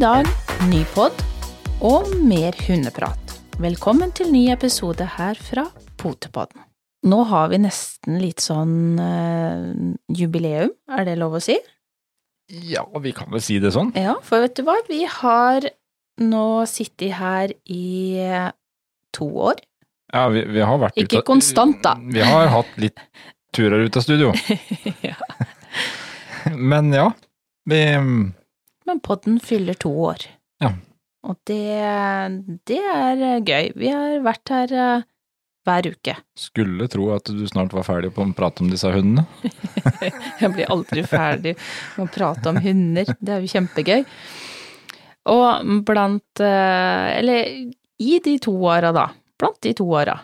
Dag, ny pod og mer hundeprat. Velkommen til ny episode her fra Potepodden. Nå har vi nesten litt sånn eh, jubileum, er det lov å si? Ja, vi kan vel si det sånn. Ja, for vet du hva, vi har nå sittet her i eh, to år. Ja, vi, vi har vært Ikke ute- konstant, da. Vi har hatt litt turer ut av studio. ja. Men ja, vi Men podden fyller to år. Ja. Og det, det er eh, gøy. Vi har vært her eh, hver uke. skulle tro at du snart var ferdig på å prate om disse hundene. Jeg blir aldri ferdig med å prate om hunder. Det er jo kjempegøy. Og blant eh, Eller i de to åra, da. Blant de to åra,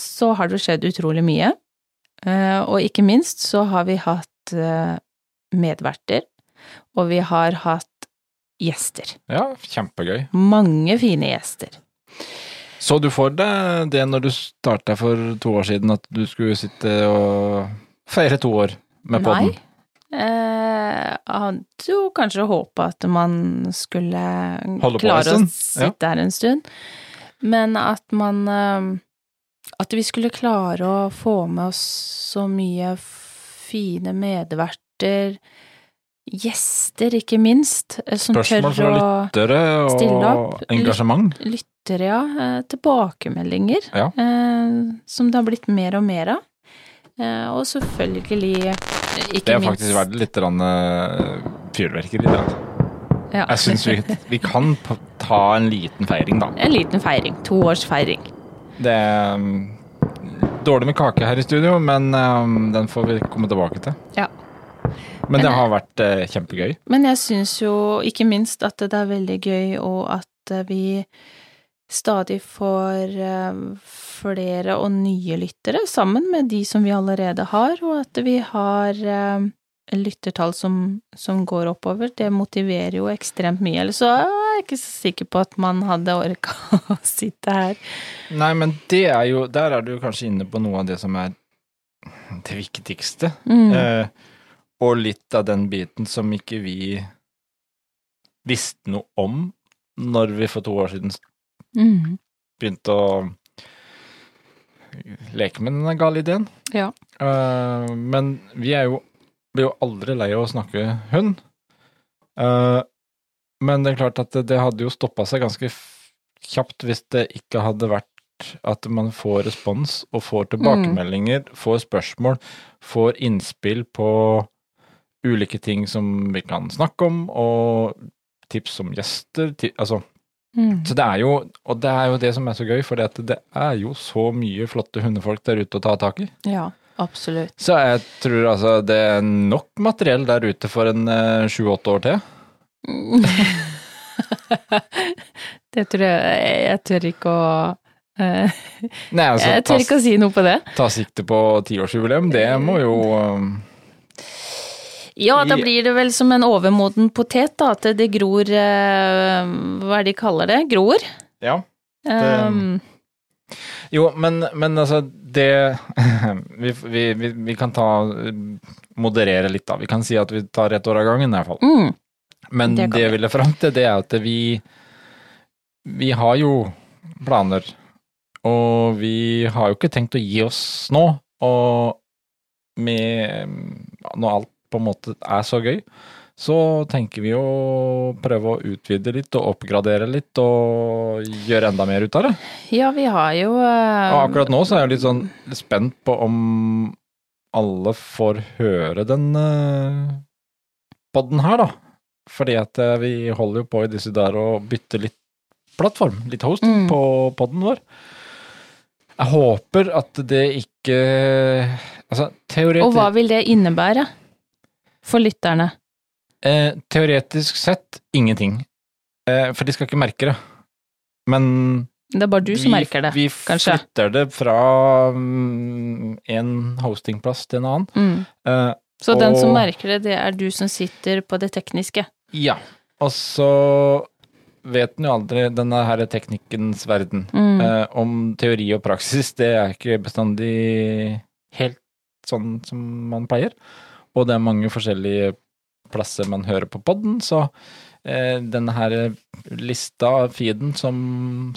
så har det skjedd utrolig mye. Og ikke minst så har vi hatt medverter, og vi har hatt gjester. Ja, kjempegøy. Mange fine gjester. Så du for deg det når du starta for to år siden, at du skulle sitte og feire to år med podden? Nei. Eh, jeg hadde jo kanskje håpa at man skulle klare å stund, ja. sitte her en stund, men at man eh, At vi skulle klare å få med oss så mye fine medverter, gjester ikke minst, eh, som Spørsmål fra tør å Dere Stille og opp. engasjement? Lyttere, ja. eh, Tilbakemeldinger. Ja. Eh, som det har blitt mer og mer av. Og selvfølgelig, ikke minst Det har faktisk vært litt fyrverkeri i dag. ja, Jeg syns vi, vi kan ta en liten feiring, da. En liten feiring. Toårsfeiring. Det er um, dårlig med kake her i studio, men um, den får vi komme tilbake til. Ja. Men det har vært eh, kjempegøy. Men jeg syns jo ikke minst at det er veldig gøy, og at eh, vi stadig får eh, flere og nye lyttere, sammen med de som vi allerede har, og at vi har eh, lyttertall som, som går oppover. Det motiverer jo ekstremt mye. Eller så er jeg ikke så sikker på at man hadde orka å sitte her. Nei, men det er jo Der er du kanskje inne på noe av det som er det viktigste. Mm. Eh, og litt av den biten som ikke vi visste noe om når vi for to år siden Mm. begynte å leke med denne gale ideen. Ja. Uh, men vi er jo blir jo aldri lei av å snakke hund. Uh, men det er klart at det, det hadde jo stoppa seg ganske kjapt hvis det ikke hadde vært at man får respons og får tilbakemeldinger, får spørsmål, får innspill på ulike ting som vi kan snakke om, og tips om gjester. Ti, altså, Mm. så det er jo, og det er jo det som er så gøy, for det er jo så mye flotte hundefolk der ute å ta tak i. Ja, absolutt. Så jeg tror altså det er nok materiell der ute for en eh, sju-åtte år til. det tror jeg Jeg tør ikke å eh, Nei, altså, Jeg tør ikke å si noe på det. ta sikte på tiårsjubileum, det må jo um, Ja, da blir det vel som en overmoden potet, da. At det gror eh, Hva er det de kaller det? Gror? Ja. Um, Jo, men, men altså, det vi, vi, vi, vi kan ta Moderere litt, da. Vi kan si at vi tar ett år av gangen, i hvert fall. mm, Men Det det, jeg ville fram til, det er at vi Vi har jo planer, og vi har jo ikke tenkt å gi oss nå. Og med Når alt på en måte er så gøy, så tenker vi å prøve å utvide litt og oppgradere litt og gjøre enda mer ut av det. ja, vi har jo uh... Og akkurat nå så er jeg litt sånn spent på om alle får høre den uh, podden her, da. Fordi at eh, vi holder jo på i disse der å bytte litt plattform, litt host, Mm. på podden vår. Jeg håper at det ikke Altså, Og hva vil det innebære for lytterne? eh, teoretisk sett ingenting. Eh, for de skal ikke merke det. Men Det er bare du som merker det, vi kanskje. flytter det fra um, en hostingplass til en annen. Mm. Eh, Så den som merker det, det er du som sitter på det tekniske. ja. Og så vet en jo aldri denne her teknikkens verden. Mm. Eh, om teori og praksis, det er ikke bestandig helt sånn som man pleier. Og det er mange forskjellige plasser man hører på podden, så eh, denne her lista, feeden, som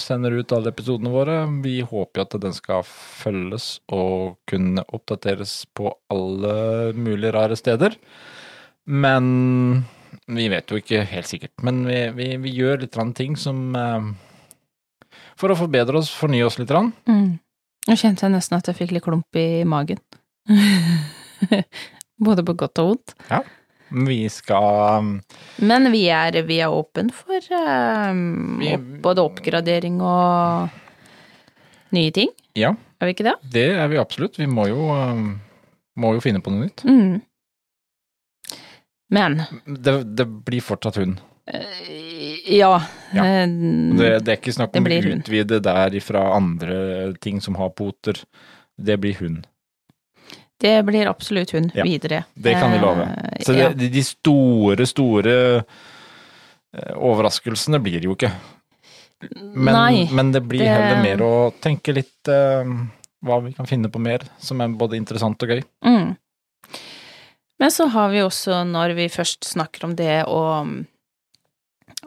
sender ut alle episodene våre. Vi håper jo at den skal følges og kunne oppdateres på alle mulige rare steder. Men vi vet jo ikke helt sikkert. Men vi, vi, vi gjør litt ting som eh, For å forbedre oss, fornye oss litt. Mm. Nå kjente jeg nesten at jeg fikk litt klump i magen. Både på godt og vondt. Vi skal um, Men vi er, vi er åpen for um, opp, både oppgradering og nye ting. Ja, Er vi ikke det? det er vi absolutt. Vi må jo, um, må jo finne på noe nytt. Mm. Men Det, det blir fortsatt hund. eh, ja, Ja. eh, Det, det er ikke snakk om å utvide der ifra andre ting som har poter. Det blir hund. Det blir absolutt hun Ja, videre. det kan vi love. Eh, Så det, de- de store, store eh, overraskelsene blir det jo ikke. Men, Nei. men det blir det- heller mer å tenke litt uh, hva vi kan finne på mer, som er både interessant og gøy. Mm. Men så har vi også, når vi først snakker om det å mm,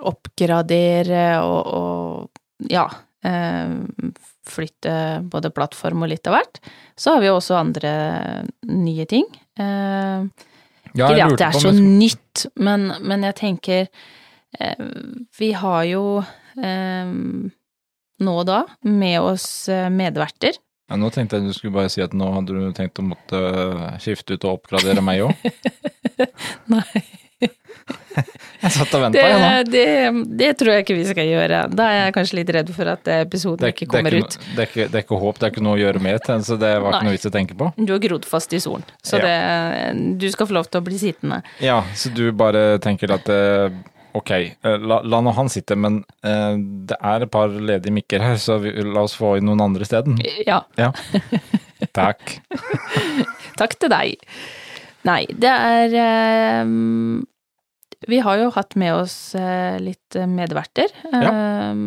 oppgradere og, og ja, eh, flytte både plattform og litt av hvert, så har vi også andre nye ting. Eh, Ja, ikke det at det er så nytt, men, men jeg tenker eh, Vi har jo eh, nå og da med oss eh, medverter. Ja, nå tenkte jeg du skulle bare si at nå hadde du tenkt å måtte eh, skifte ut og oppgradere meg òg. Nei. Jeg satt og venta, Det, jeg nå. det, det tror jeg ikke vi skal gjøre. Da er jeg kanskje litt redd for at episoden Det ikke det, er kommer ikke, ut. det, er ikke, det er ikke håp, det er ikke noe å gjøre med så det var Nei. ikke noe vits å tenke på. Du har grodd fast i solen, så Ja. det, du skal få lov til å bli sittende. Ja, så du bare tenker at eh, ok, eh, la, la nå han sitte, men uh, det er et par ledige mikker her, så vi, la oss få inn noen andre isteden. Ja, Ja. Takk. takk til deg. Nei, det er um, Vi har jo hatt med oss uh, litt medverter eh,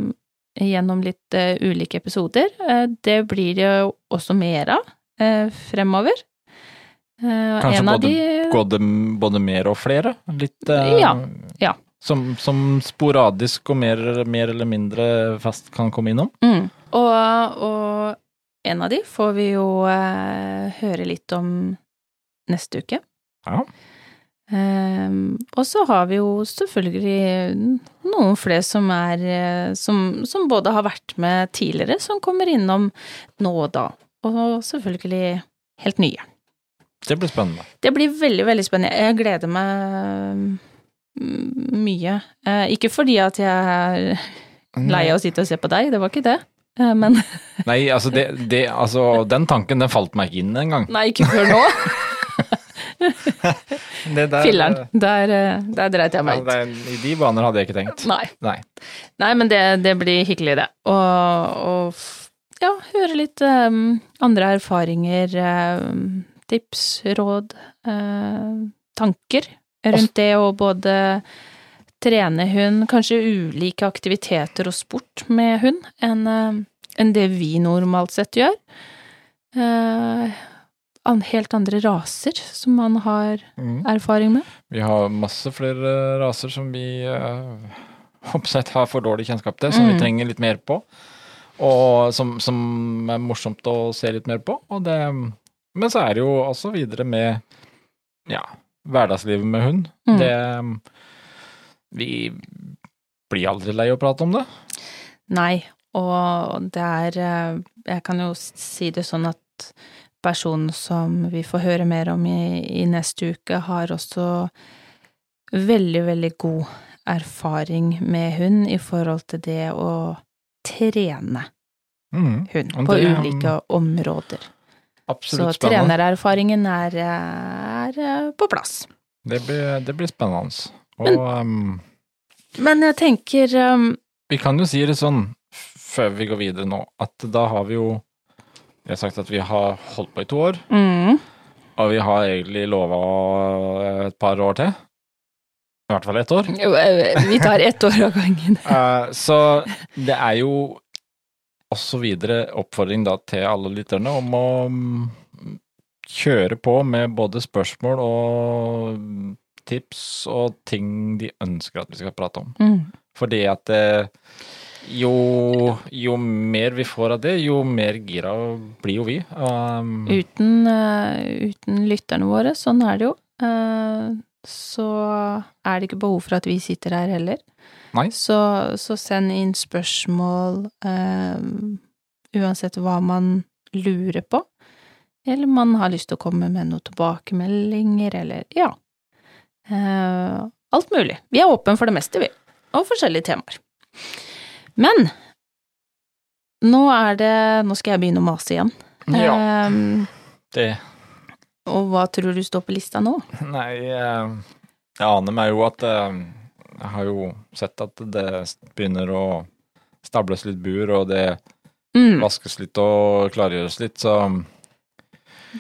gjennom litt uh, ulike episoder. Uh, det blir det jo også mer av fremover. Kanskje en av både- de Både, både mer og flere? Litt Ja, ja. Som, som sporadisk og mer, mer eller mindre fast kan komme innom? Mm. Og, og en av de får vi jo eh, høre litt om neste uke. Ja. Um, og så har vi jo selvfølgelig noen flere som er eh, som, som både har vært med tidligere, som kommer innom nå og da. Og selvfølgelig helt nye. Det blir spennende. Det blir veldig, veldig spennende. Jeg gleder meg mm, mye. Eh, ikke fordi at jeg er lei av å sitte og se på deg, det var ikke det. Eh, men Nei, altså, det, det, altså den tanken den falt meg ikke inn engang. Nei, ikke før nå. Der- Filleren. Der, eh, der dreit jeg meg ut. Ja, I de baner hadde jeg ikke tenkt. Nei. Nei. Nei, men det, det blir hyggelig, det. Og, og ja, høre litt um, andre erfaringer, um, tips, råd, uh, tanker rundt det å både trene hund, kanskje ulike aktiviteter og sport med hund enn eh, enn det vi normalt sett gjør. Eh, an, helt andre raser som man har Mm. erfaring med. Vi har masse flere raser som vi oppsett har for dårlig kjennskap til, som Mm. vi trenger litt mer på. Og som, som er morsomt å se litt mer på. Og det, men så er det jo også videre med ja, hverdagslivet med hund. Mm. Det Vi blir aldri lei å prate om det. Nei, og det er eh, Jeg kan jo si det sånn at personen som vi får høre mer om i, i neste uke, har også veldig, veldig god erfaring med hund i forhold til det å trene Mm. hund på det, ulike områder. Så Absolutt spennende. trenererfaringen er, er eh, på plass. Det blir, det blir spennende. Og um, Men jeg tenker um, Vi kan jo si det sånn, før vi går videre nå, at da har vi jo Vi har sagt at vi har holdt på i to år, mm, og vi har egentlig lova et par år til. I hvert fall ett år. Vi tar ett år av gangen. Eh, så det er jo også videre oppfordring da til alle lytterne om å mm, kjøre på med både spørsmål og tips og ting de ønsker at vi skal prate om. Mm. Fordi at eh, jo, jo mer vi får av det, jo mer gira blir jo vi. Um, Uten, uh, uten lytterne våre, sånn er det jo, uh, så er det ikke behov for at vi sitter her heller. Så, så send inn spørsmål uh, uansett hva man lurer på. Eller man har lyst til å komme med noen tilbakemeldinger, eller ja. Alt mulig. Vi er åpne for det meste, vi. Og forskjellige temaer. Men nå er det Nå skal jeg begynne å mase igjen. ja, um, det og hva tror du står på lista nå? Nei, eh, jeg aner meg jo at eh, Jeg har jo sett at det begynner å stables litt bur, og det Mm. vaskes litt og klargjøres litt, så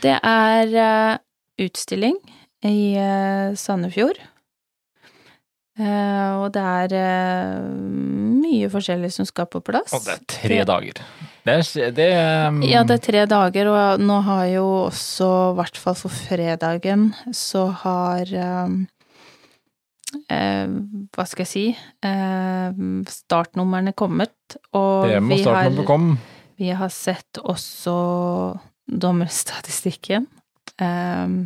Det er eh, utstilling i eh, Sandefjord. Eh, og det er mye forskjellig som skal på plass. Og det er tre dager. Det er, det er Ja, det er tre dager, og nå har jo også, i hvert fall for fredagen, så har um, eh, Hva skal jeg si eh, Startnumrene kommet, og vi har kom. Vi har sett også dommerstatistikken. Eh,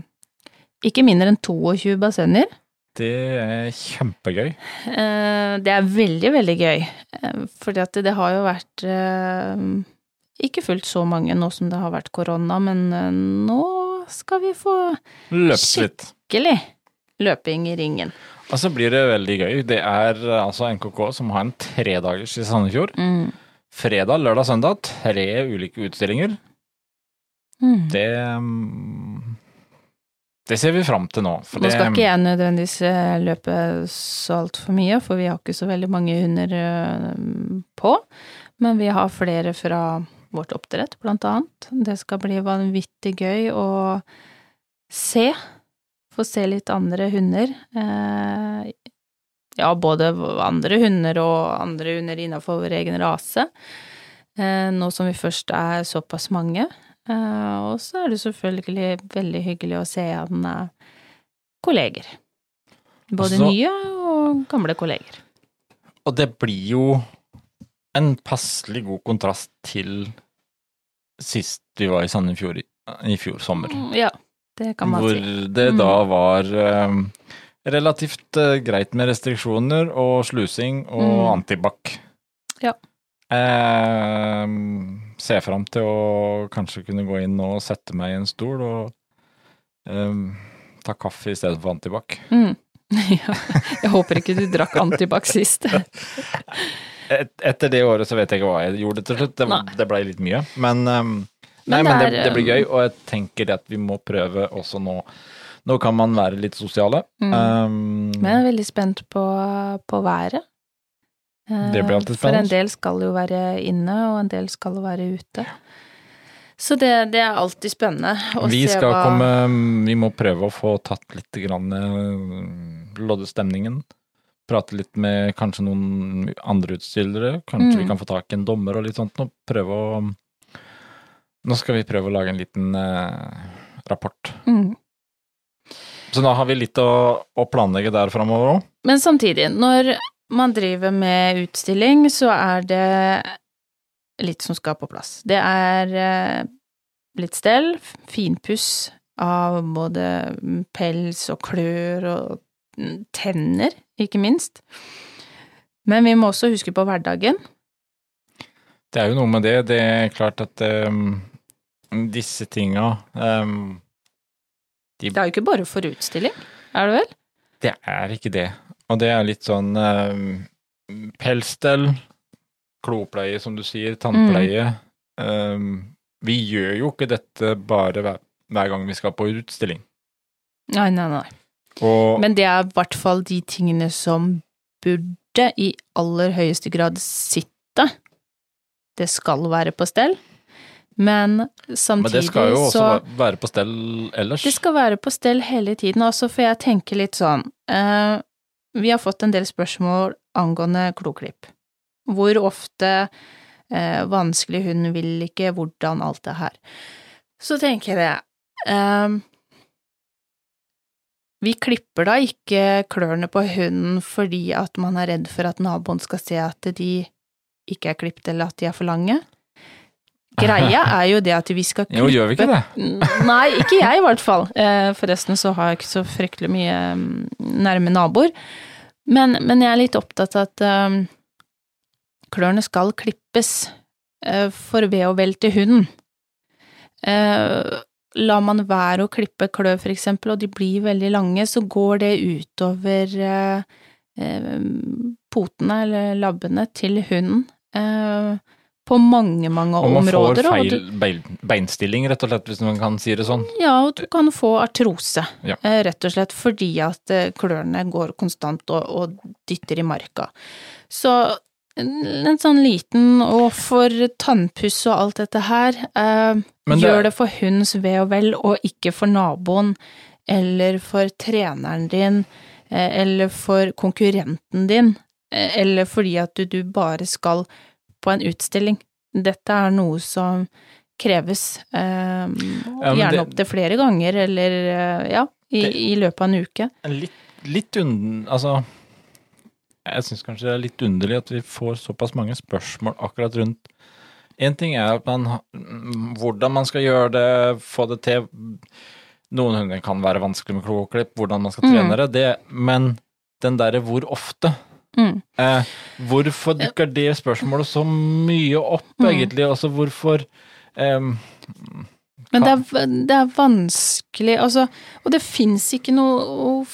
ikke mindre enn 22 bassenger. Det er kjempegøy. Eh, det er veldig, veldig gøy. Uh, fordi at det, har jo vært eh, ikke fullt så mange nå som det har vært korona, men eh, nå skal vi få skikkelig løping i ringen. Og så blir det veldig gøy. Det er eh, altså NKK som har en tredagers i Sandefjord. Mm. Fredag, lørdag, søndag. Tre ulike utstillinger. Mm. Det Det ser vi fram til nå. Nå skal ikke jeg nødvendigvis eh, løpe så altfor mye, for vi har ikke så veldig mange hunder eh, på. Men vi har flere fra vårt oppdrett, blant annet. Det skal bli vanvittig gøy å se. Få se litt andre hunder. Eh, ja, både andre hunder og andre hunder innafor vår egen rase. Nå som vi først er såpass mange. Eh, og så er det selvfølgelig veldig hyggelig å se igjen eh, kolleger. Både Så- nye og gamle kolleger. Og det blir jo en passelig god kontrast til sist vi var i Sandefjord i, i fjor sommer. Mm, Ja, det kan man hvor si. det Mm. da var eh, relativt eh, greit med restriksjoner og slusing og Mm. antibac. Ja. Eh, ser fram til å kanskje kunne gå inn og sette meg i en stol og um, ta kaffe i stedet for antibac. Mm. Ja, jeg håper ikke du drakk antibac sist. Et, etter det året så vet jeg ikke hva jeg gjorde til slutt. Det, det blei litt mye. Men, um, nei, Men men det, det blir gøy, og jeg tenker at vi må prøve også nå. Nå kan man være litt sosiale. Mm. Um, Men jeg er veldig spent på, på været. Det blir alltid spennende. For en del skal jo være inne, og en del skal være ute. Så det, det er alltid spennende å vi se hva komme Vi må prøve å få tatt litt grann eh, lodde stemningen. Prate litt med kanskje noen andre utstillere. Kanskje Mm. vi kan få tak i en dommer og litt sånt. Og prøve å Nå skal vi prøve å lage en liten eh, rapport. mm. Så nå har vi litt å, å planlegge der framover òg. Men samtidig, når man driver med utstilling, så er det litt som skal på plass. Det er eh, litt stell, finpuss av både pels og klør og mm, tenner, ikke minst. Men vi må også huske på hverdagen. Det er jo noe med det. Det er klart at um, disse tinga um, Det er jo ikke bare for utstilling, er det vel? Det er ikke det. Og det er litt sånn eh, pelsstell, klopleie, som du sier, tannpleie. Um, vi gjør jo ikke dette bare hver, hver gang vi skal på utstilling. Nei, nei, nei. Og Men det er i hvert fall de tingene som burde i aller høyeste grad sitte. Det skal være på stell, men men det skal jo også så være på stell ellers. Det skal være på stell hele tiden, altså, for jeg tenker litt sånn eh, Vi har fått en del spørsmål angående kloklipp. Hvor ofte eh, vanskelig hund vil ikke, hvordan alt det her. Så tenker jeg eh, vi klipper da ikke klørne på hunden fordi at man er redd for at naboen skal se at de ikke er klippet eller at de er for lange. Greia er jo det at vi skal klippe Jo, gjør vi ikke det? Nei, ikke jeg i hvert fall. Eh, Forresten så har jeg ikke så fryktelig mye mm, nærme naboer. Men, men jeg er litt opptatt av at um, klørne skal klippes uh, for ved og vel til hunden. Uh, lar man være å klippe klør, for eksempel, og de blir veldig lange, så går det utover uh, potene eller labbene til hunden. Eh, på mange, mange Og man får områder. og feil du- bein- beinstilling, rett og slett, hvis man kan si det sånn. ja, og du kan få artrose, Ja. eh, rett og slett fordi at eh, klørne går konstant og, og dytter i marka. Så en, en sånn liten, og for tannpuss og alt dette her, eh, det- gjør det for hunds ve og vel, og ikke for naboen, eller for treneren din, eh, eller for konkurrenten din, eh, eller fordi at du, du bare skal på en utstilling. Dette er noe som kreves, eh, men gjerne opptil flere ganger, eller eh, ja, i, Det- i løpet av en uke. Litt, litt unden, Altså, jeg syns kanskje det er litt underlig at vi får såpass mange spørsmål akkurat rundt En ting er at man, mm, hvordan man skal gjøre det, få det til Noen hunder kan være vanskelig med kloklipp, hvordan man skal trene Mm. det, det, men den derre hvor ofte Mm. eh, Hvorfor dukker det spørsmålet så mye opp, Mm. egentlig? Altså hvorfor eh, Men det er, det er vanskelig, altså, og det fins ikke noe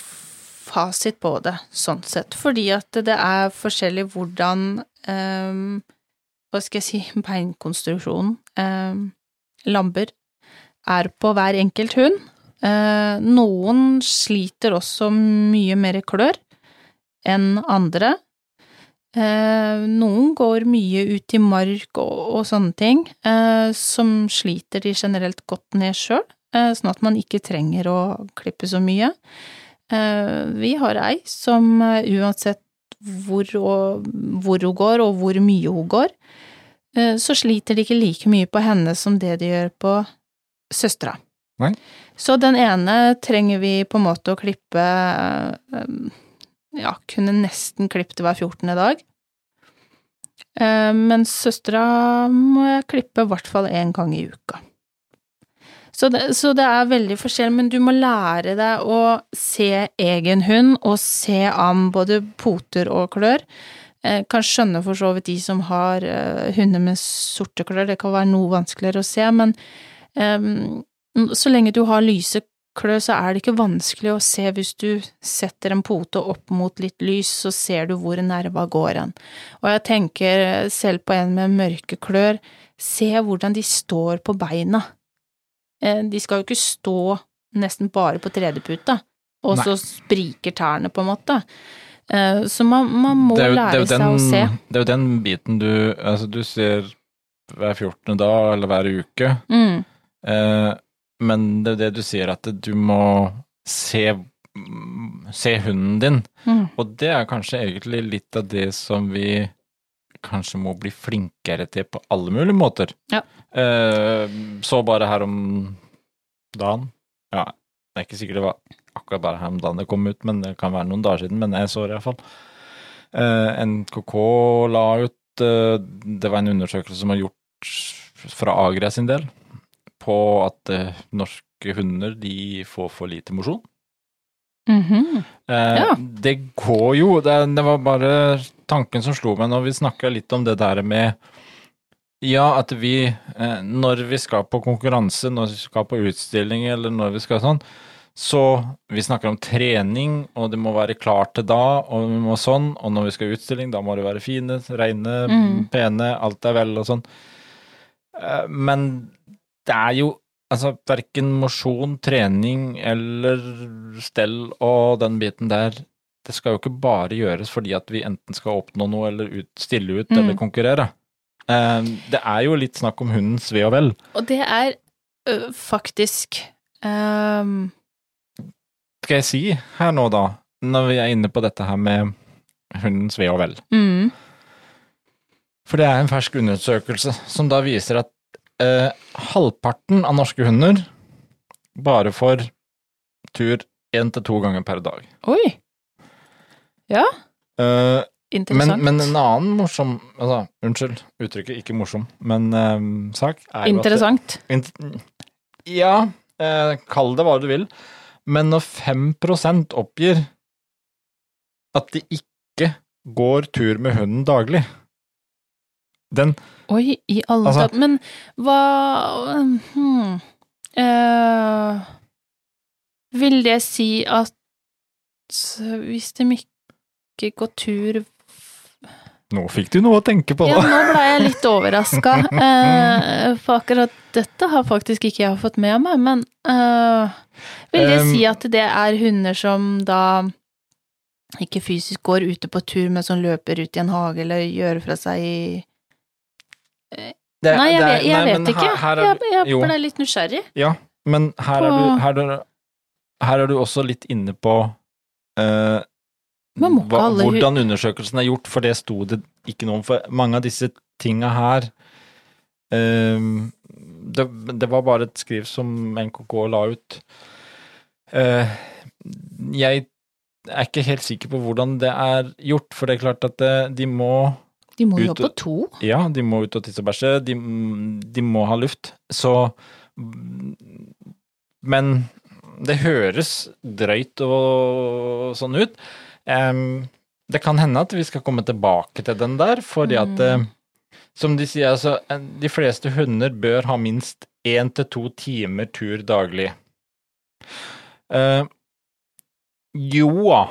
fasit på det, sånn sett, fordi at det er forskjellig hvordan eh, Hva skal jeg si beinkonstruksjonen Lamber lamper er på hver enkelt hund. Eh, noen sliter også mye mer klør enn andre. Eh, noen går mye ut i mark og, og sånne ting, eh, som sliter de generelt godt ned sjøl, eh, sånn at man ikke trenger å klippe så mye. Eh, vi har ei som eh, uansett hvor, og, hvor hun går og hvor mye hun går, eh, så sliter de ikke like mye på henne som det de gjør på søstera. Så den ene trenger vi på en måte å klippe eh, ja, kunne nesten klippet hver 14. dag. Men mens søstera må jeg klippe i hvert fall én gang i uka. Så det, så det er veldig forskjellig, men du må lære deg å se egen hund, og se an både poter og klør. Jeg kan skjønne for så vidt de som har eh, hunder med sorte klør, det kan være noe vanskeligere å se, men um, så lenge du har lyse klør, så er det ikke vanskelig å se hvis du setter en pote opp mot litt lys, så ser du hvor nerva går hen. Og jeg tenker selv på en med mørke klør, se hvordan de står på beina. Eh, De skal jo ikke stå nesten bare på tredjeputa, og Nei. så spriker tærne, på en måte. Eh, Så man, man må jo, lære jo seg den, å se. Det er jo den biten du Altså, du ser hver 14. dag eller hver uke, Mm, eh, men det er det du sier, at du må se, se hunden din. mm, Og det er kanskje egentlig litt av det som vi kanskje må bli flinkere til på alle mulige måter. Ja. Eh, så bare her om dagen Ja, det er ikke sikkert det var akkurat bare her om dagen det kom ut, men det kan være noen dager siden, men jeg så det iallfall. Eh, NKK la ut eh, Det var en undersøkelse som var gjort fra Agria sin del, på at eh, norske hunder de får for lite mosjon. mhm. Eh, Ja. Det går jo, det, det var bare tanken som slo meg når vi snakka litt om det der med Ja, at vi, eh, når vi skal på konkurranse, når vi skal på utstilling eller når vi skal sånn, så vi snakker om trening, og det må være klart til da, og vi må sånn, og når vi skal i utstilling, da må det være fine, reine, Mm. pene, alt er vel og sånn. Eh, Men det er jo altså verken mosjon, trening eller stell og den biten der, det skal jo ikke bare gjøres fordi at vi enten skal oppnå noe eller ut, stille ut Mm. eller konkurrere. Um, Det er jo litt snakk om hundens ve og vel. Og det er ø, faktisk um... Skal jeg si her nå, da, når vi er inne på dette her med hundens ve og vel. mm, For det er en fersk undersøkelse som da viser at eh, halvparten av norske hunder bare får tur én til to ganger per dag. Oi! Ja, Eh, men, interessant. men en annen morsom altså, Unnskyld uttrykket, ikke morsom, men eh, sak er jo interessant. at int- Ja, eh, kall det hva du vil, men når 5% oppgir at de ikke går tur med hunden daglig Den Oi, i alle Altså- dager. Men hva hmm, eh, Vil det si at hvis de ikke går tur Nå fikk du noe å tenke på, Ja, nå ble jeg litt overraska, Uh, for akkurat dette har faktisk ikke jeg fått med meg, men eh, vil det Um, si at det er hunder som da ikke fysisk går ute på tur, men som løper ut i en hage eller gjør fra seg i Det- Nei, jeg, det er- vet, jeg nei, vet ikke. Her, her er, jeg jeg ble litt nysgjerrig. Ja, men her er, du, her, er, her er du også litt inne på eh, ikke hva, hvordan undersøkelsen er gjort, for det sto det ikke noe om. For mange av disse tinga her uh, det, det var bare et skriv som NKK la ut. Uh, jeg er ikke helt sikker på hvordan det er gjort, for det er klart at det, de må De må jo på to. ja, de må ut og tisse og bæsje, de, de må ha luft. Så Men det høres drøyt og sånn ut. Um, det kan hende at vi skal komme tilbake til den der, fordi at Mm. eh, Som de sier, altså De fleste hunder bør ha minst én til to timer tur daglig. Uh, jo da.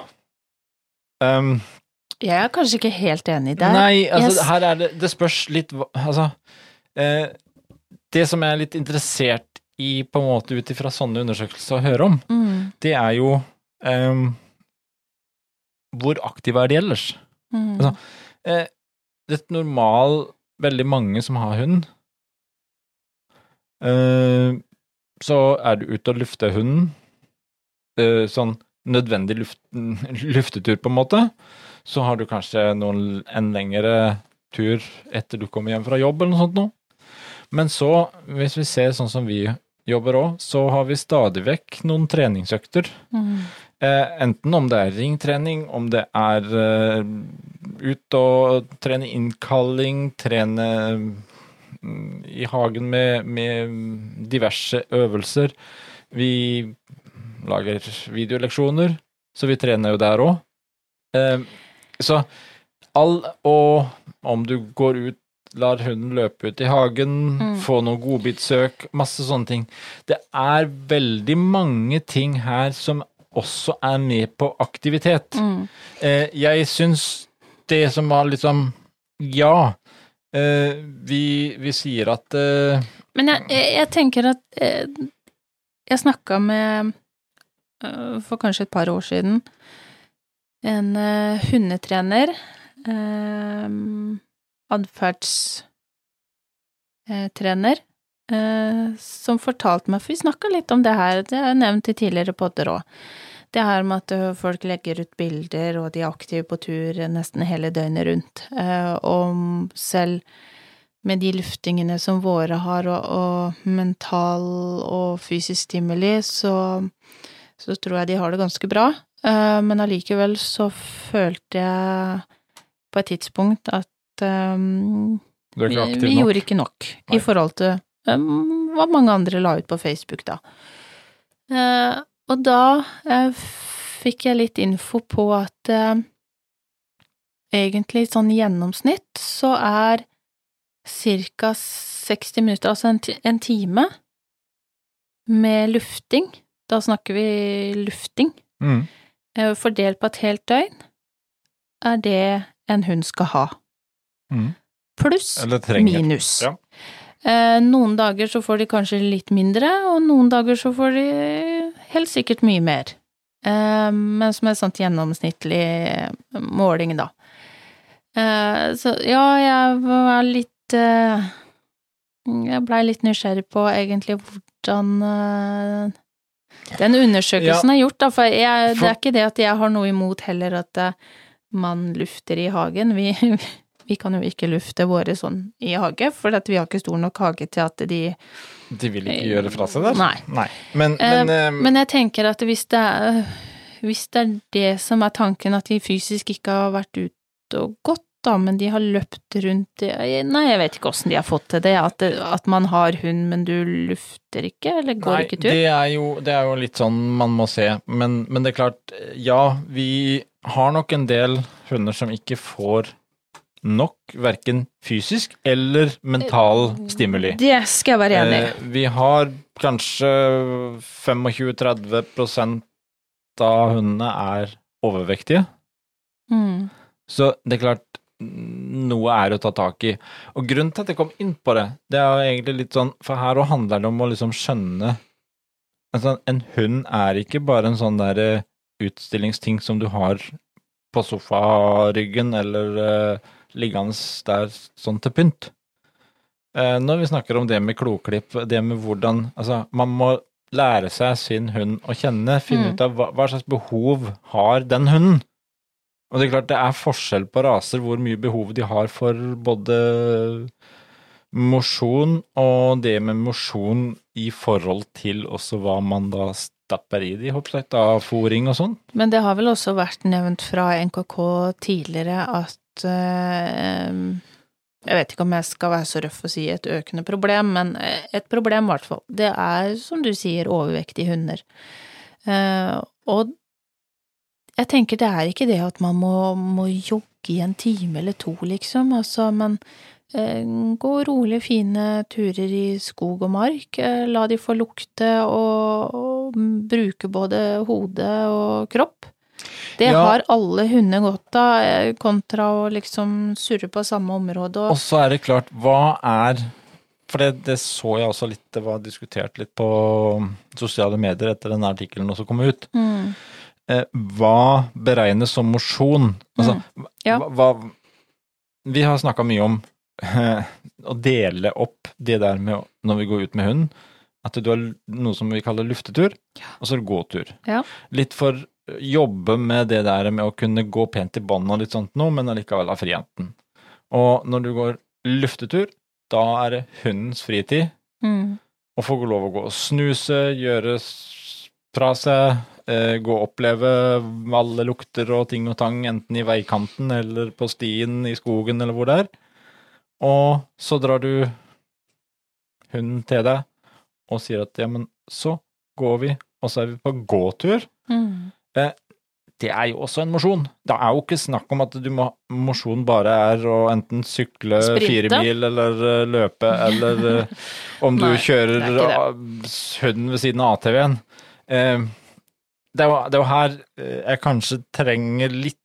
Jeg er kanskje ikke helt enig der. Nei, altså yes. her er det Det spørs litt Altså eh, Det som jeg er litt interessert i, på en måte ut ifra sånne undersøkelser å høre om, Mm, det er jo eh, Hvor aktive er de ellers? mm. Altså, Eh, det er normal Veldig mange som har hund. Eh, så er du ute og lufter hunden. Eh, sånn nødvendig luft, luftetur, på en måte. Så har du kanskje noen, en lengre tur etter du kommer hjem fra jobb, eller noe sånt noe. Men så, hvis vi ser sånn som vi jobber òg, så har vi stadig vekk noen treningsøkter. Mm. Eh, enten om det er ringtrening, om det er eh, ut og trene innkalling, trene mm, i hagen med, med diverse øvelser. Vi lager videoleksjoner, så vi trener jo der òg. Eh, så all Og om du går ut, lar hunden løpe ut i hagen, Mm. få noe godbitsøk, masse sånne ting. Det er veldig mange ting her som også er med på aktivitet. Mm. Eh, jeg syns det som var liksom Ja, eh, vi, vi sier at eh, Men jeg, jeg, jeg tenker at eh, Jeg snakka med eh, For kanskje et par år siden en eh, hundetrener. Uh, Atferdstrener. eh, som fortalte meg For vi snakka litt om det her, det har jeg nevnt i tidligere podder òg. Det her med at eh, folk legger ut bilder, og de er aktive på tur nesten hele døgnet rundt. Eh, og selv med de luftingene som våre har, og, og mental og fysisk stimuli, så, så tror jeg de har det ganske bra. Eh, men allikevel så følte jeg på et tidspunkt at um, vi, vi gjorde ikke nok Nei. i forhold til um, hva mange andre la ut på Facebook, da. Uh, og da uh, fikk jeg litt info på at uh, egentlig sånn gjennomsnitt så er ca. 60 minutter, altså en, en time, med lufting. Da snakker vi lufting. Mm. Eh, Fordelt på et helt døgn, er det en hund skal ha. Mm. Pluss minus. Ja. Eh, noen dager så får de kanskje litt mindre, og noen dager så får de helt sikkert mye mer. Eh, men som en sånn gjennomsnittlig måling, da. Så ja, jeg var litt Jeg blei litt nysgjerrig på egentlig hvordan den undersøkelsen er gjort, da, for, jeg, det er ikke det at jeg har noe imot heller at eh, man lufter i hagen. Vi, Vi kan jo ikke lufte våre sånn i hage, for vi har ikke stor nok hage til at de De vil ikke gjøre fra seg der? Nei. Men, Eh, men, eh, Men jeg tenker at hvis det er Hvis det er det som er tanken, at de fysisk ikke har vært ute og gått, da, men de har løpt rundt Nei, jeg vet ikke åssen de har fått til det, at, det, at man har hund, men du lufter ikke, eller går Nei, ikke tur? Det er, jo, det er jo litt sånn man må se, men, men det er klart, ja, vi har nok en del hunder som ikke får nok, verken fysisk eller mental stimuli. Det skal jeg være enig i. Eh, vi har kanskje 25-30 av hundene er overvektige, Mm. så det er klart noe er å ta tak i. Og grunnen til at jeg kom inn på det, det er jo egentlig litt sånn, for her òg handler det om å liksom skjønne altså, En hund er ikke bare en sånn der utstillingsting som du har på sofaryggen eller uh, liggende der sånn til pynt. Uh, når vi snakker om det med kloklipp, det med hvordan Altså, man må lære seg sin hund å kjenne, finne Mm. ut av hva, hva slags behov har den hunden. Og det er klart det er forskjell på raser hvor mye behov de har for både mosjon og det med mosjon i forhold til også hva man da stapper i de, håper jeg, av fòring og sånn. Men det har vel også vært nevnt fra NKK tidligere at eh, Jeg vet ikke om jeg skal være så røff og si et økende problem, men et problem i hvert fall. Det er, som du sier, overvektige hunder. Eh, og jeg tenker det er ikke det at man må, må jogge i en time eller to, liksom, altså, men eh, gå rolig fine turer i skog og mark, eh, la de få lukte og, og bruke både hode og kropp. Det Ja. har alle hunder godt av, eh, kontra å liksom surre på samme område og Og så er det klart, hva er For det, det så jeg også litt, det var diskutert litt på sosiale medier etter denne artikkelen også kom ut. mm, hva beregnes som mosjon? Altså, ja. hva, Vi har snakka mye om eh, å dele opp det der med når vi går ut med hund, at du har noe som vi kaller luftetur, og så gåtur. Ja. Litt for jobbe med det der med å kunne gå pent i bånd og litt sånt noe, men allikevel ha friheten. Og når du går luftetur, da er det hundens fritid mm, å få lov å gå og snuse, gjøre fra seg, eh, gå og oppleve alle lukter og ting og tang, enten i veikanten eller på stien i skogen eller hvor det er. Og så drar du hunden til deg og sier at ja, men så går vi, og så er vi på gåtur. mm. Det er jo også en mosjon. Det er jo ikke snakk om at du må mosjon bare er å enten sykle fire mil eller eh, løpe, eller eh, om du Nei, kjører hunden ved siden av ATV-en. Eh, det er jo det er jo her eh, jeg kanskje trenger litt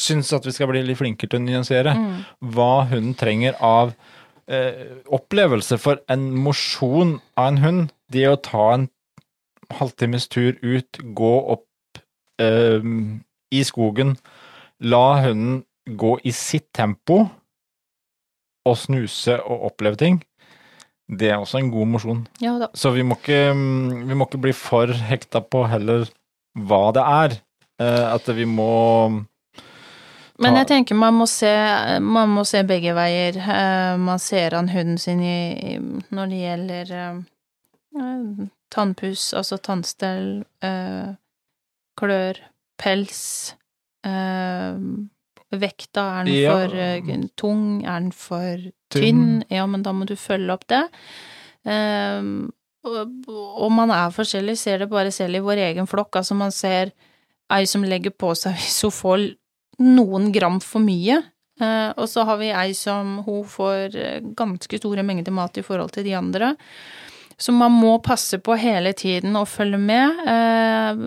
Syns at vi skal bli litt flinkere til å nyansere Mm. hva hunden trenger av eh, opplevelse. For en mosjon av en hund, det å ta en halvtimes tur ut, gå opp eh, i skogen, la hunden gå i sitt tempo og snuse og oppleve ting, det er også en god mosjon. Ja. Så vi må ikke, mm, vi må ikke bli for hekta på heller hva det er. Eh, at vi må Men jeg tenker man må se, man må se begge veier. Eh, Man ser an hunden sin i, når det gjelder eh, tannpuss, altså tannstell, klør, pels, vekta, er den Ja. for tung, er den for Tynn. tynn? Ja, men da må du følge opp det. Eh, og, man er forskjellig, ser det bare selv i vår egen flokk. Altså, man ser ei som legger på seg hvis hun får noen gram for mye. Eh, og så har vi ei som hun får eh, ganske store mengder mat i forhold til de andre. Så man må passe på hele tiden og følge med. Eh,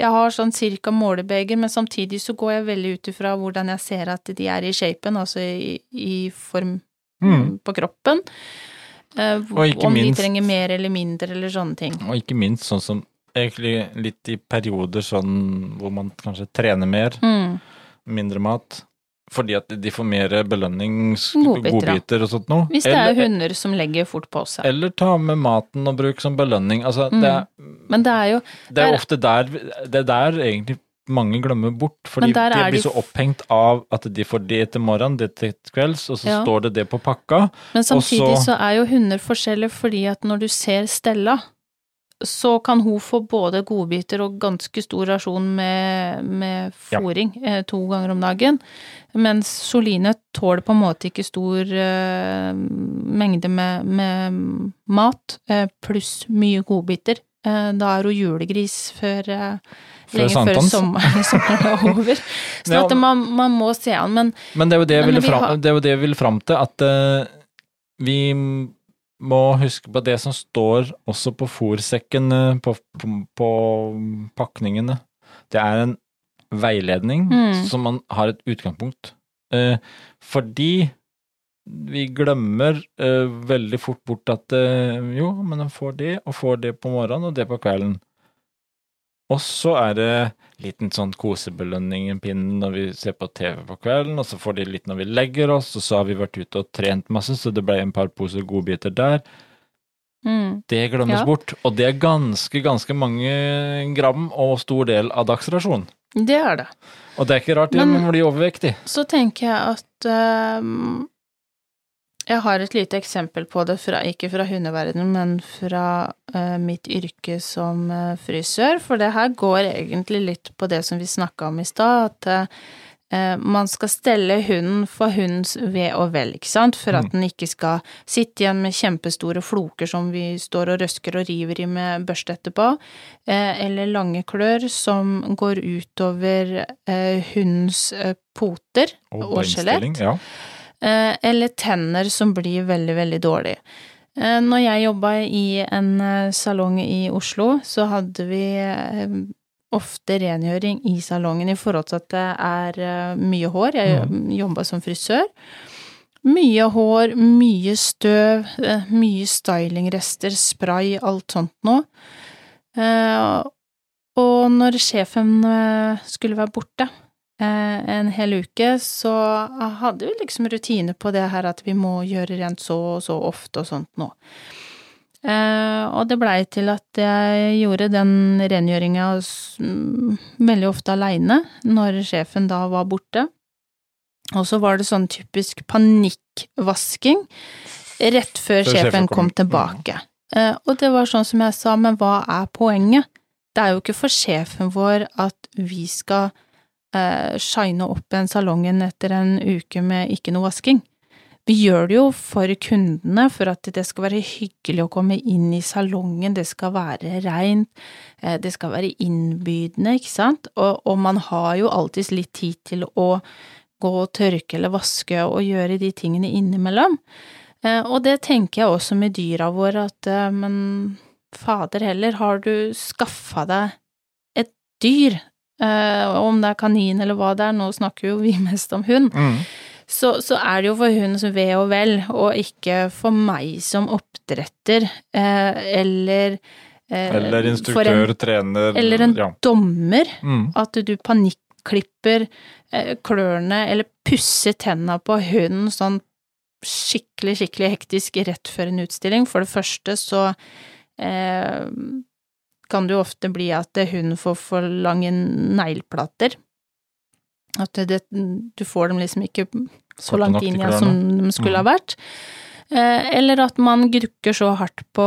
jeg har sånn cirka målebeger, men samtidig så går jeg veldig ut ifra hvordan jeg ser at de er i shapen, altså i, i form Mm. på kroppen. Eh, om minst- de trenger mer eller mindre eller sånne ting. Og ikke minst sånn som egentlig litt i perioder sånn hvor man kanskje trener mer, Mm. mindre mat. Fordi at de får mer belønning, Godbiter, og sånt noe. Hvis det er Eller- hunder som legger fort på seg. Eller ta med maten og bruk som belønning. Altså, det, er, Men det er jo det er ofte der Det er der egentlig mange glemmer bort. Fordi de blir de så opphengt av at de får det til morgenen, det til kvelds, og så Ja. står det det på pakka. Men samtidig så- så er jo hunder forskjellige, fordi at når du ser Stella, så kan hun få både godbiter og ganske stor rasjon med, med Ja. eh, to ganger om dagen. Mens Soline tåler på en måte ikke stor eh, mengde med, med mat, eh, pluss mye godbiter. Eh, da er hun julegris før eh, Før Lenge før sommeren, sommeren er over. Så Ja. at man, man må se an. Men Men det er jo det jeg Men ville vi fram, har- det det vil fram til, at uh, vi må huske på det som står også på fòrsekken, på, på, på pakningene. Det er en veiledning Mm. som man har et utgangspunkt. Uh, fordi vi glemmer uh, veldig fort bort at uh, jo, men man får det, og får det på morgenen og det på kvelden. Og så er det liten sånn kosebelønning, en pinne når vi ser på TV på kvelden, og så får de litt når vi legger oss, og så har vi vært ute og trent masse, så det ble en par poser godbiter der. mm, Det glemmes Ja. bort, og det er ganske, ganske mange gram og stor del av dagsrasjonen. det er det. Og det er ikke rart de Men- blir overvektige. Så tenker jeg at ehm, Jeg har et lite eksempel på det, fra, ikke fra hundeverdenen, men fra uh, mitt yrke som uh, frisør. For det her går egentlig litt på det som vi snakka om i stad, at uh, man skal stelle hunden for hundens ve og vel, ikke sant, for at Mm. den ikke skal sitte igjen med kjempestore floker som vi står og røsker og river i med børste etterpå, eller lange klør som går utover hundens poter og skjelett. Ja. Eh, eller tenner som blir veldig, veldig dårlige. Eh, når jeg jobba i en eh, salong i Oslo, så hadde vi ofte rengjøring i salongen i forhold til at det er mye hår. Jeg jobba som frisør. Mye hår, mye støv, mye stylingrester, spray, alt sånt noe. Og når sjefen skulle være borte en hel uke, så hadde vi liksom rutine på det her at vi må gjøre rent så og så ofte og sånt nå. Eh, og det blei til at jeg gjorde den rengjøringa mm, veldig ofte aleine når sjefen da var borte. Og så var det sånn typisk panikkvasking rett før Før sjefen sjefen kom. kom tilbake. Eh, og det var sånn som jeg sa, men hva er poenget? Det er jo ikke for sjefen vår at vi skal eh, shine opp en salongen etter en uke med ikke noe vasking. Vi gjør det jo for kundene, for at det skal være hyggelig å komme inn i salongen, det skal være reint, eh, det skal være innbydende, ikke sant, og, og man har jo alltids litt tid til å gå og tørke eller vaske og gjøre de tingene innimellom. Eh, Og det tenker jeg også med dyra våre, at eh, men fader heller, har du skaffa deg et dyr, eh, om det er kanin eller hva det er, nå snakker jo vi mest om hund, Mm. så, så er det jo for hundens ve og vel, og ikke for meg som oppdretter, uh, eller uh, Eller instruktør, en, trener Eller en ja. dommer, Mm. at du panikklipper klørne eller pusser tenna på hunden sånn skikkelig, skikkelig hektisk rett før en utstilling. For det første så eh, kan det jo ofte bli at hunden får for lange negleplater. At det, du får dem liksom ikke så langt inn igjen som de skulle Mm. ha vært. Eh, Eller at man grukker så hardt på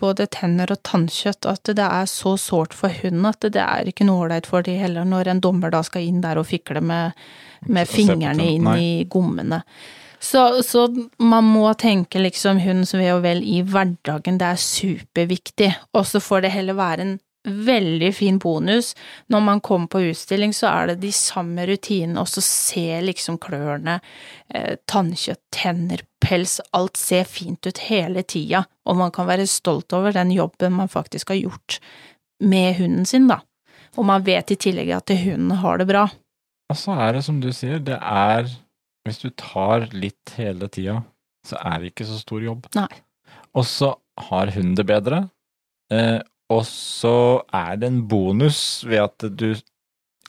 både tenner og tannkjøtt at det er så sårt for hunden at det er ikke noe ålreit for de heller, når en dommer da skal inn der og fikle med, med fingrene inn i gommene. Så, så man må tenke liksom hundens ve og vel i hverdagen, det er superviktig. Og så får det heller være en veldig fin bonus. Når man kommer på utstilling, så er det de samme rutinene, og så ser liksom klørne, eh, tannkjøtt, tenner, pels, alt ser fint ut hele tida, og man kan være stolt over den jobben man faktisk har gjort med hunden sin, da. Og man vet i tillegg at hunden har det bra. Og så er det som du sier, det er Hvis du tar litt hele tida, så er det ikke så stor jobb. Nei. Og så har hunden det bedre. Eh, og så er det en bonus ved at du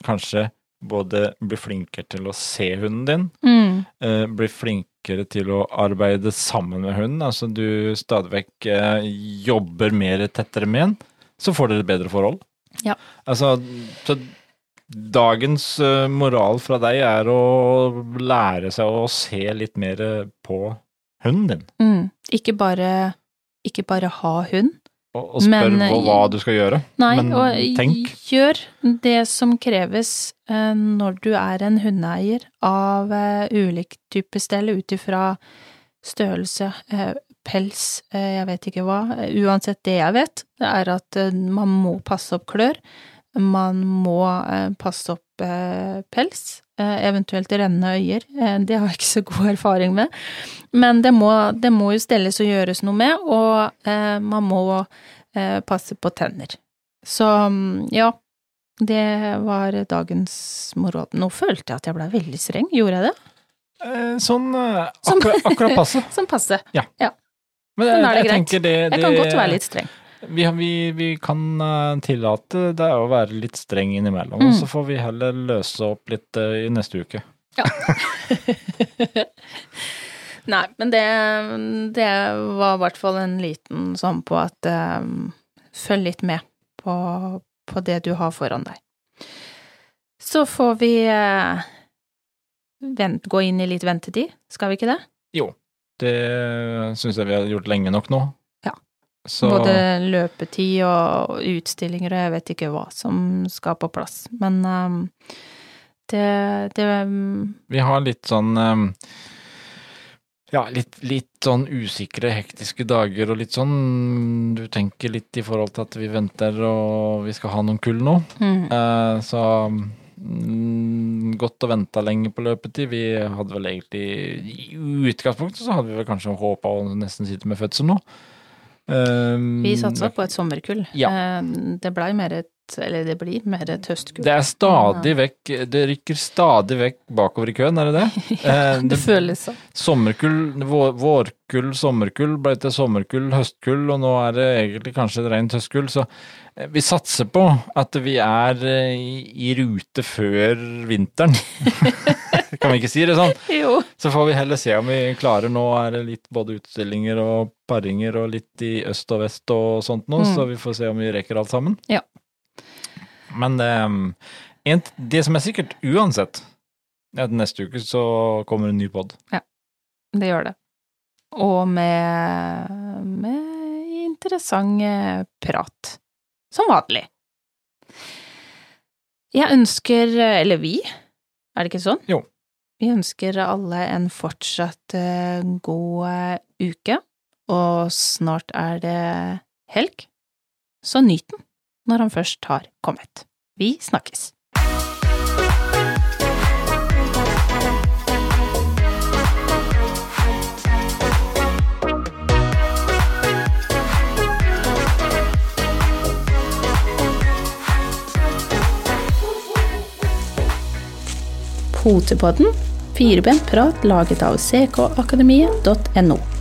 kanskje både blir flinkere til å se hunden din, Mm. eh, blir flinkere til å arbeide sammen med hunden, altså du stadig vekk eh, jobber mer tettere med den, så får dere et bedre forhold. Ja. Altså, så dagens eh, moral fra deg er å lære seg å se litt mer på hunden din. Mm. Ikke bare, ikke bare ha hund. Og, og spør Men, hva, hva du skal gjøre. Nei, Men og tenk. gjør det som kreves eh, når du er en hundeeier av eh, ulik type stell, ut ifra størrelse, eh, pels, eh, jeg vet ikke hva. Eh, Uansett, det jeg vet, det er at eh, man må passe opp klør. Man må eh, passe opp eh, pels, eh, eventuelt rennende øyer. Det har jeg ikke så god erfaring med. Men det må, det må jo stelles og gjøres noe med, og man må passe på tenner. Så mm, ja, det var dagens moro. Nå følte jeg at jeg ble veldig streng, gjorde jeg det? Sånn Sånn. akkurat, akkurat passe. sånn passe. Men Sånn da er det jeg greit. det, det Jeg kan godt være litt streng. Vi, vi, vi kan eh, tillate deg å være litt streng innimellom, Mm. og så får vi heller løse opp litt eh, i neste uke. Ja. Nei, men det, det var i hvert fall en liten sånn på at um, følg litt med på, på det du har foran deg. Så får vi uh, vent, gå inn i litt ventetid, skal vi ikke det? Jo, Det syns jeg vi har gjort lenge nok nå. Så Både løpetid og utstillinger og jeg vet ikke hva som skal på plass. Men um, det, det vi har litt sånn um, ja, litt, litt sånn usikre, hektiske dager og litt sånn Du tenker litt i forhold til at vi venter og vi skal ha noen kull nå. mm, Uh, så mm, godt å vente lenge på løpetid. Vi hadde vel egentlig I utgangspunktet så hadde vi vel kanskje håpa å nesten sitte med fødsel nå. Eh, Vi satsa på et sommerkull. Ja. Eh, Det blei mer et Eller det blir mer et høstkull. Det er stadig vekk Det rykker stadig vekk bakover i køen, er det det? ja, Det føles sånn. Sommerkull, vår, vårkull, sommerkull ble til sommerkull, høstkull, og nå er det egentlig kanskje et rent høstkull. Så eh, vi satser på at vi er eh, i, i rute før vinteren. kan vi ikke si det sånn? Jo. Så får vi heller se om vi klarer. Nå er det litt både utstillinger og paringer og litt i øst og vest og sånt nå, Mm. så vi får se om vi rekker alt sammen. Ja. Men eh, det som er sikkert uansett, er at neste uke så kommer en ny pod. Det gjør det. Og med, med interessant eh, prat. Som vanlig. Jeg ønsker, eller vi, er det ikke sånn? Jo. Vi ønsker alle en fortsatt eh, god eh, uke, og snart er det helg, så nyt den når han først har kommet. Vi snakkes. Potepodden, firebent prat laget av ckakademiet.no.